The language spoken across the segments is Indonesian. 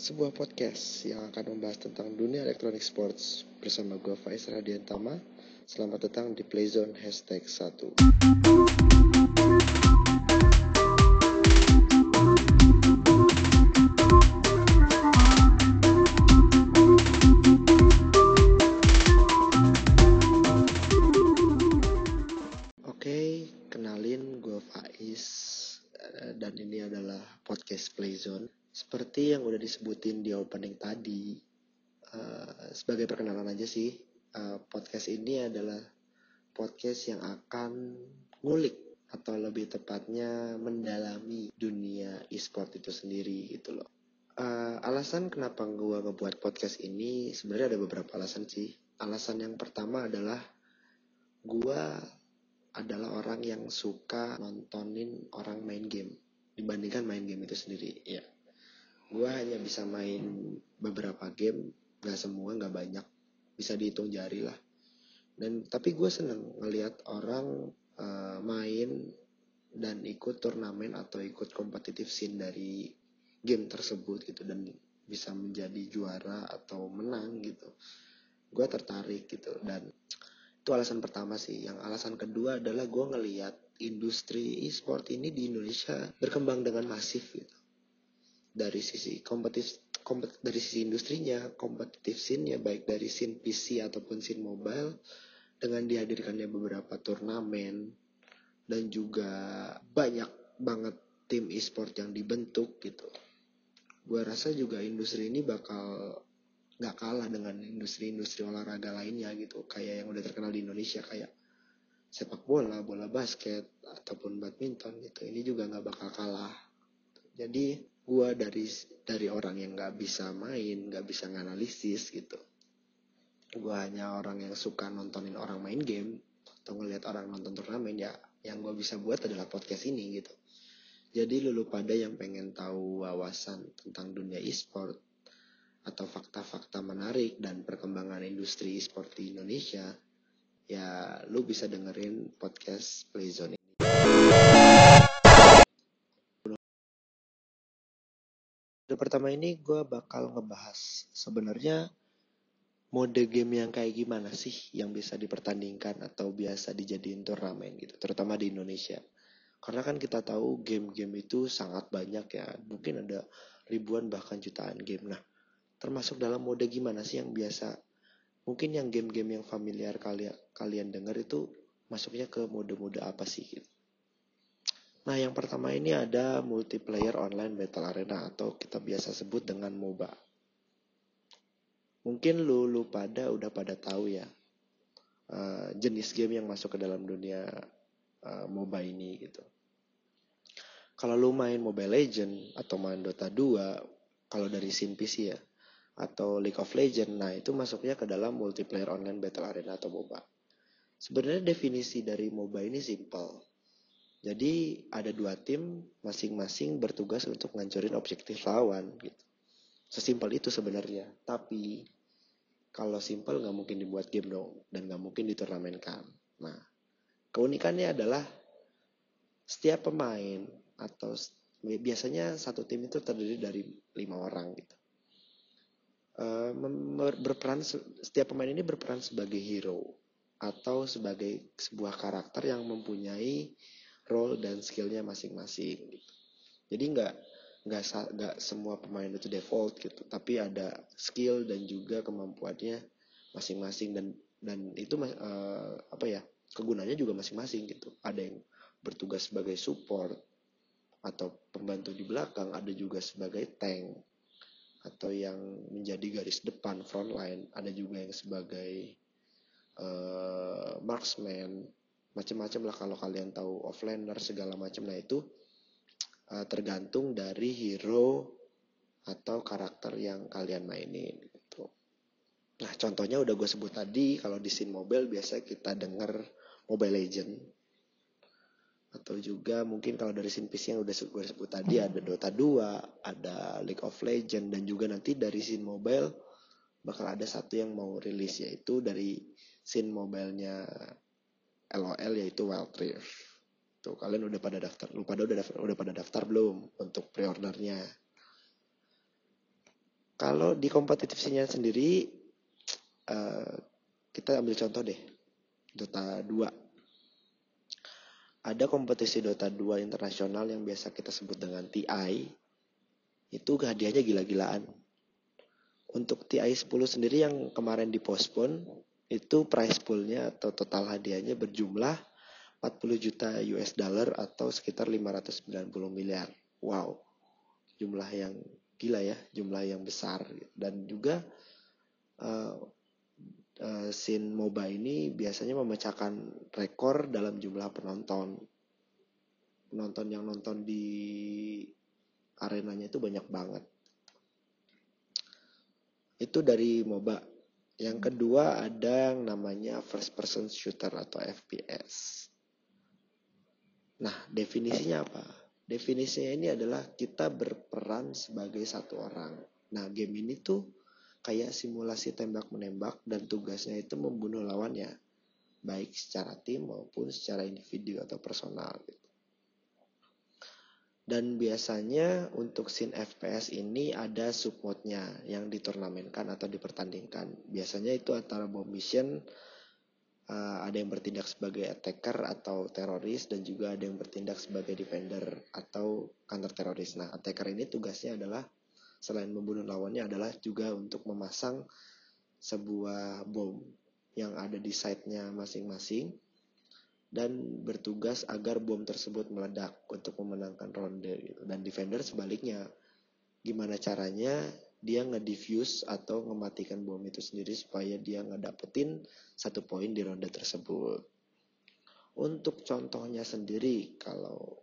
sebuah podcast yang akan membahas tentang dunia elektronik sports bersama gue Faiz Radiantama. Selamat datang di Playzone Hashtag 1. Oke, kenalin gue eh, dan ini adalah podcast Playzone. Seperti yang udah disebutin di opening tadi, eh, sebagai perkenalan aja sih, eh, podcast ini adalah podcast yang akan ngulik atau lebih tepatnya mendalami dunia e-sport itu sendiri gitu loh. Eh, alasan kenapa gue ngebuat podcast ini sebenarnya ada beberapa alasan sih. Alasan yang pertama adalah gue adalah orang yang suka nontonin orang main game dibandingkan main game itu sendiri ya gue hanya bisa main beberapa game gak semua gak banyak. Bisa dihitung jari lah. Dan tapi gue seneng ngelihat orang uh, main dan ikut turnamen atau ikut kompetitif scene dari game tersebut gitu dan bisa menjadi juara atau menang gitu. Gue tertarik gitu dan itu alasan pertama sih. Yang alasan kedua adalah gue ngeliat industri e-sport ini di Indonesia berkembang dengan masif gitu dari sisi kompetitif kompet, dari sisi industrinya kompetitif scene-nya baik dari scene PC ataupun scene mobile dengan dihadirkannya beberapa turnamen dan juga banyak banget tim e-sport yang dibentuk gitu. Gue rasa juga industri ini bakal nggak kalah dengan industri-industri olahraga lainnya gitu. Kayak yang udah terkenal di Indonesia kayak sepak bola, bola basket ataupun badminton gitu. Ini juga nggak bakal kalah. Jadi gue dari dari orang yang nggak bisa main nggak bisa nganalisis gitu. Gue hanya orang yang suka nontonin orang main game atau ngelihat orang nonton turnamen ya yang gue bisa buat adalah podcast ini gitu. Jadi lulu pada yang pengen tahu wawasan tentang dunia e-sport atau fakta-fakta menarik dan perkembangan industri e-sport di Indonesia, ya lu bisa dengerin podcast Playzone Di pertama ini gue bakal ngebahas sebenarnya mode game yang kayak gimana sih yang bisa dipertandingkan atau biasa dijadiin turnamen gitu, terutama di Indonesia. Karena kan kita tahu game-game itu sangat banyak ya, mungkin ada ribuan bahkan jutaan game. Nah, termasuk dalam mode gimana sih yang biasa mungkin yang game-game yang familiar kalian kalian dengar itu masuknya ke mode-mode apa sih gitu. Nah yang pertama ini ada multiplayer online battle arena atau kita biasa sebut dengan MOBA. Mungkin lu lu pada udah pada tahu ya uh, jenis game yang masuk ke dalam dunia uh, MOBA ini gitu. Kalau lu main Mobile Legend atau main Dota 2, kalau dari scene PC ya, atau League of Legends. Nah, itu masuknya ke dalam multiplayer online battle arena atau MOBA. Sebenarnya definisi dari MOBA ini simple. Jadi ada dua tim masing-masing bertugas untuk ngancurin objektif lawan gitu. Sesimpel itu sebenarnya. Tapi kalau simple nggak mungkin dibuat game dong dan nggak mungkin diturnamenkan. Nah, keunikannya adalah setiap pemain atau biasanya satu tim itu terdiri dari lima orang gitu uh, berperan setiap pemain ini berperan sebagai hero atau sebagai sebuah karakter yang mempunyai role dan skillnya masing-masing gitu. Jadi nggak nggak nggak semua pemain itu default gitu, tapi ada skill dan juga kemampuannya masing-masing dan dan itu uh, apa ya kegunaannya juga masing-masing gitu. Ada yang bertugas sebagai support atau pembantu di belakang, ada juga sebagai tank atau yang menjadi garis depan front line ada juga yang sebagai uh, marksman macam-macam lah kalau kalian tahu offlaner segala macam nah itu uh, tergantung dari hero atau karakter yang kalian mainin gitu. Nah contohnya udah gue sebut tadi kalau di scene mobile biasa kita denger Mobile Legend atau juga mungkin kalau dari scene PC yang udah gue sebut tadi ada Dota 2, ada League of Legends dan juga nanti dari scene mobile bakal ada satu yang mau rilis yaitu dari scene mobilenya LOL yaitu Wild Rift. Tuh kalian udah pada daftar, lu pada udah daftar, udah pada daftar belum untuk pre-ordernya? kalau di kompetitifnya sendiri uh, kita ambil contoh deh Dota 2 ada kompetisi Dota 2 internasional yang biasa kita sebut dengan TI itu hadiahnya gila-gilaan untuk TI 10 sendiri yang kemarin dipospon itu price poolnya atau total hadiahnya berjumlah 40 juta US dollar atau sekitar 590 miliar. Wow, jumlah yang gila ya, jumlah yang besar dan juga uh, uh, scene MOBA ini biasanya memecahkan rekor dalam jumlah penonton. Penonton yang nonton di arenanya itu banyak banget. Itu dari MOBA. Yang kedua ada yang namanya first person shooter atau FPS. Nah, definisinya apa? Definisinya ini adalah kita berperan sebagai satu orang. Nah, game ini tuh kayak simulasi tembak-menembak dan tugasnya itu membunuh lawannya. Baik secara tim maupun secara individu atau personal. Gitu. Dan biasanya untuk scene FPS ini ada submodnya yang diturnamenkan atau dipertandingkan. Biasanya itu antara bomb mission, uh, ada yang bertindak sebagai attacker atau teroris dan juga ada yang bertindak sebagai defender atau counter teroris. Nah, attacker ini tugasnya adalah selain membunuh lawannya adalah juga untuk memasang sebuah bom yang ada di site-nya masing-masing dan bertugas agar bom tersebut meledak untuk memenangkan ronde gitu. Dan defender sebaliknya gimana caranya dia ngedifuse atau mematikan bom itu sendiri supaya dia ngedapetin satu poin di ronde tersebut. Untuk contohnya sendiri kalau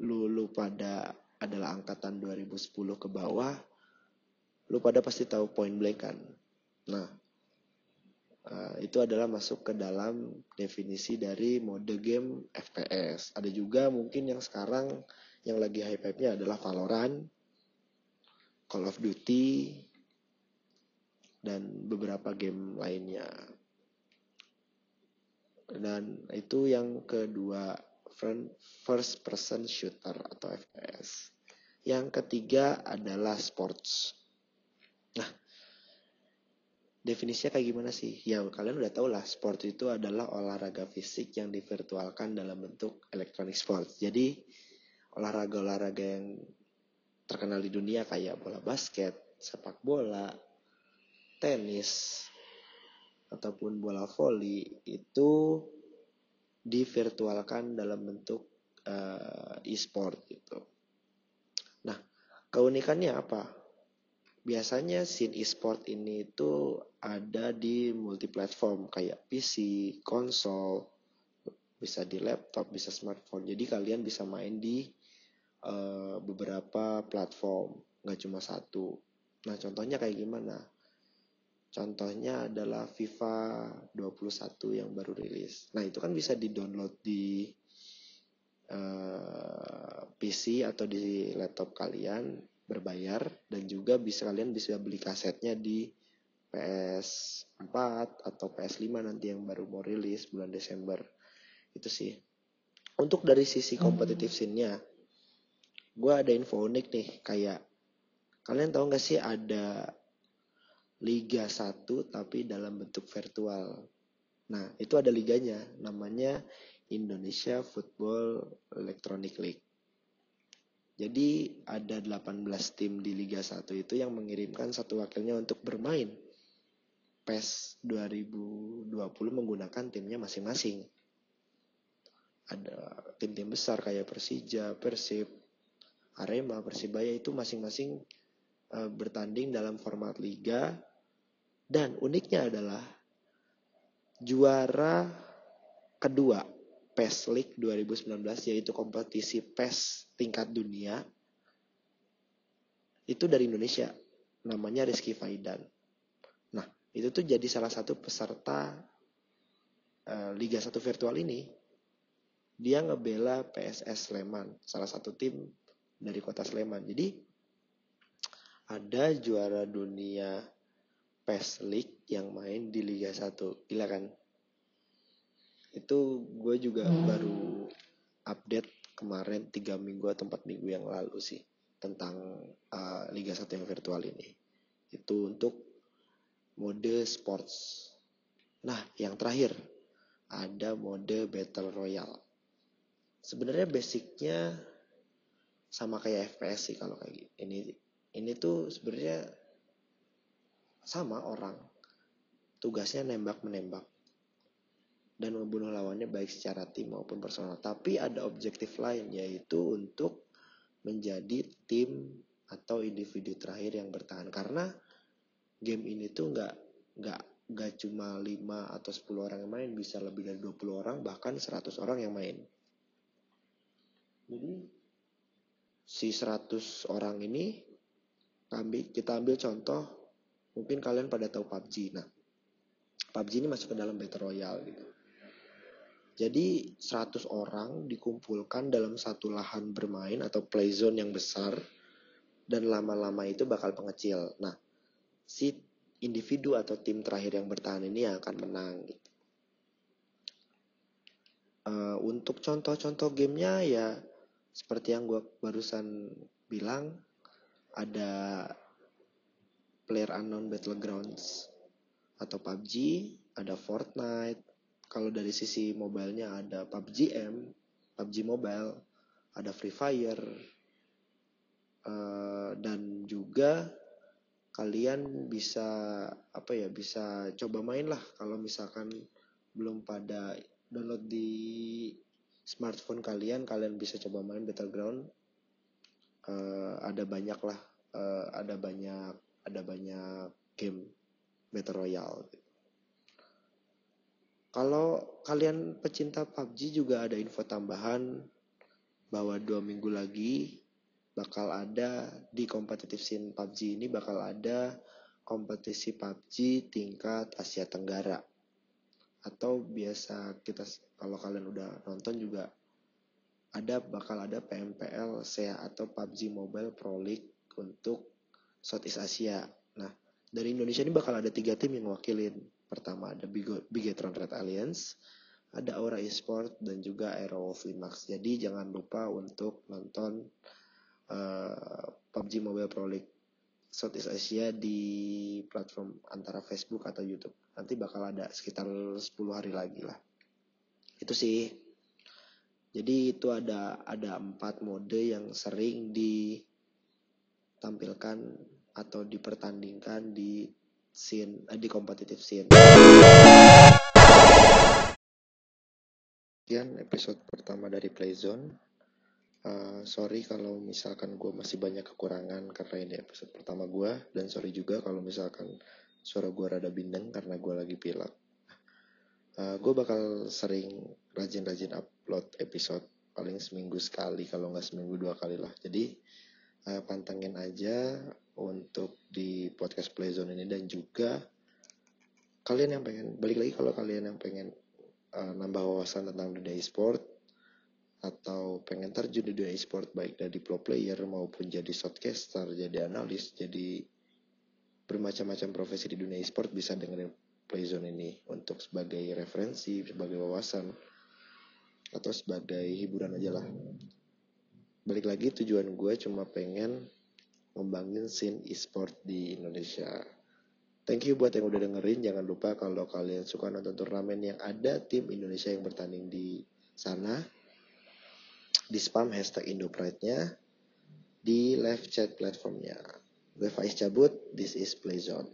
lu, lu pada adalah angkatan 2010 ke bawah, lu pada pasti tahu point blank kan. Nah, uh, itu adalah masuk ke dalam definisi dari mode game FPS. Ada juga mungkin yang sekarang yang lagi hype-hype-nya adalah Valorant Call of Duty, dan beberapa game lainnya. Dan itu yang kedua, first person shooter atau FPS. Yang ketiga adalah sports. Nah, definisinya kayak gimana sih? Ya kalian udah tau lah, sport itu adalah olahraga fisik yang divirtualkan dalam bentuk electronic sports. Jadi olahraga-olahraga yang terkenal di dunia kayak bola basket, sepak bola, tenis, ataupun bola voli itu divirtualkan dalam bentuk uh, e-sport gitu. Nah, keunikannya apa? Biasanya scene e-sport ini itu ada di multi platform kayak PC, konsol, bisa di laptop, bisa smartphone. Jadi kalian bisa main di uh, beberapa platform, nggak cuma satu. Nah, contohnya kayak gimana? Contohnya adalah FIFA 21 yang baru rilis. Nah, itu kan bisa di-download di uh, eh, PC atau di laptop kalian berbayar dan juga bisa kalian bisa beli kasetnya di PS4 atau PS5 nanti yang baru mau rilis bulan Desember. Itu sih. Untuk dari sisi kompetitif scene-nya, gue ada info unik nih kayak kalian tahu nggak sih ada Liga 1 tapi dalam bentuk virtual. Nah, itu ada liganya namanya Indonesia Football Electronic League. Jadi ada 18 tim di Liga 1 itu yang mengirimkan satu wakilnya untuk bermain. PES 2020 menggunakan timnya masing-masing. Ada tim-tim besar kayak Persija, Persib, Arema, Persibaya itu masing-masing uh, bertanding dalam format liga. Dan uniknya adalah juara kedua PES League 2019 yaitu kompetisi PES tingkat dunia itu dari Indonesia namanya Rizky Faidan. Nah, itu tuh jadi salah satu peserta uh, Liga 1 virtual ini. Dia ngebela PSS Sleman, salah satu tim dari kota Sleman. Jadi ada juara dunia PES League yang main di Liga 1. Gila kan? Itu gue juga hmm. baru update kemarin 3 minggu atau 4 minggu yang lalu sih tentang uh, Liga 1 yang virtual ini. itu untuk mode sports. Nah yang terakhir ada mode battle royale. Sebenarnya basicnya sama kayak FPS sih kalau kayak gini. Ini ini tuh sebenarnya sama orang. Tugasnya nembak menembak dan membunuh lawannya baik secara tim maupun personal. Tapi ada objektif lain yaitu untuk menjadi tim atau individu terakhir yang bertahan karena game ini tuh nggak nggak nggak cuma 5 atau 10 orang yang main bisa lebih dari 20 orang bahkan 100 orang yang main. Jadi si 100 orang ini ambil kita ambil contoh mungkin kalian pada tahu PUBG. Nah, PUBG ini masuk ke dalam Battle Royale gitu. Jadi 100 orang dikumpulkan dalam satu lahan bermain atau play zone yang besar dan lama-lama itu bakal pengecil. Nah, si individu atau tim terakhir yang bertahan ini yang akan menang gitu. Uh, untuk contoh-contoh gamenya ya seperti yang gue barusan bilang ada Player Unknown Battlegrounds atau PUBG, ada Fortnite, kalau dari sisi mobilenya ada PUBG M, PUBG Mobile, ada Free Fire, uh, dan juga kalian bisa apa ya bisa coba main lah kalau misalkan belum pada download di smartphone kalian kalian bisa coba main Battleground. Uh, ada banyak lah uh, ada banyak ada banyak game Battle Royale kalau kalian pecinta PUBG juga ada info tambahan bahwa dua minggu lagi bakal ada di kompetitif scene PUBG ini bakal ada kompetisi PUBG tingkat Asia Tenggara atau biasa kita kalau kalian udah nonton juga ada bakal ada PMPL SEA atau PUBG Mobile Pro League untuk Southeast Asia. Nah dari Indonesia ini bakal ada tiga tim yang wakilin Pertama ada Bigetron Red Alliance, ada Aura Esport dan juga Aero Max. Jadi jangan lupa untuk nonton uh, eh, PUBG Mobile Pro League Southeast Asia di platform antara Facebook atau YouTube. Nanti bakal ada sekitar 10 hari lagi lah. Itu sih. Jadi itu ada ada empat mode yang sering ditampilkan atau dipertandingkan di scene uh, di kompetitif scene. Sekian episode pertama dari Playzone. Uh, sorry kalau misalkan gue masih banyak kekurangan karena ini episode pertama gue dan sorry juga kalau misalkan suara gue rada bindeng karena gue lagi pilek. Uh, gue bakal sering rajin-rajin upload episode paling seminggu sekali kalau nggak seminggu dua kali lah. Jadi uh, pantengin aja untuk di podcast Playzone ini dan juga kalian yang pengen balik lagi kalau kalian yang pengen uh, nambah wawasan tentang dunia e-sport atau pengen terjun di dunia e-sport baik dari pro player maupun jadi shotcaster, jadi analis, jadi bermacam-macam profesi di dunia e-sport bisa dengerin Playzone ini untuk sebagai referensi, sebagai wawasan atau sebagai hiburan aja lah. Balik lagi tujuan gue cuma pengen membangun scene e-sport di Indonesia. Thank you buat yang udah dengerin. Jangan lupa kalau kalian suka nonton turnamen yang ada tim Indonesia yang bertanding di sana. Di spam hashtag IndoPride-nya. Di live chat platformnya. Gue Faiz cabut. This is Playzone.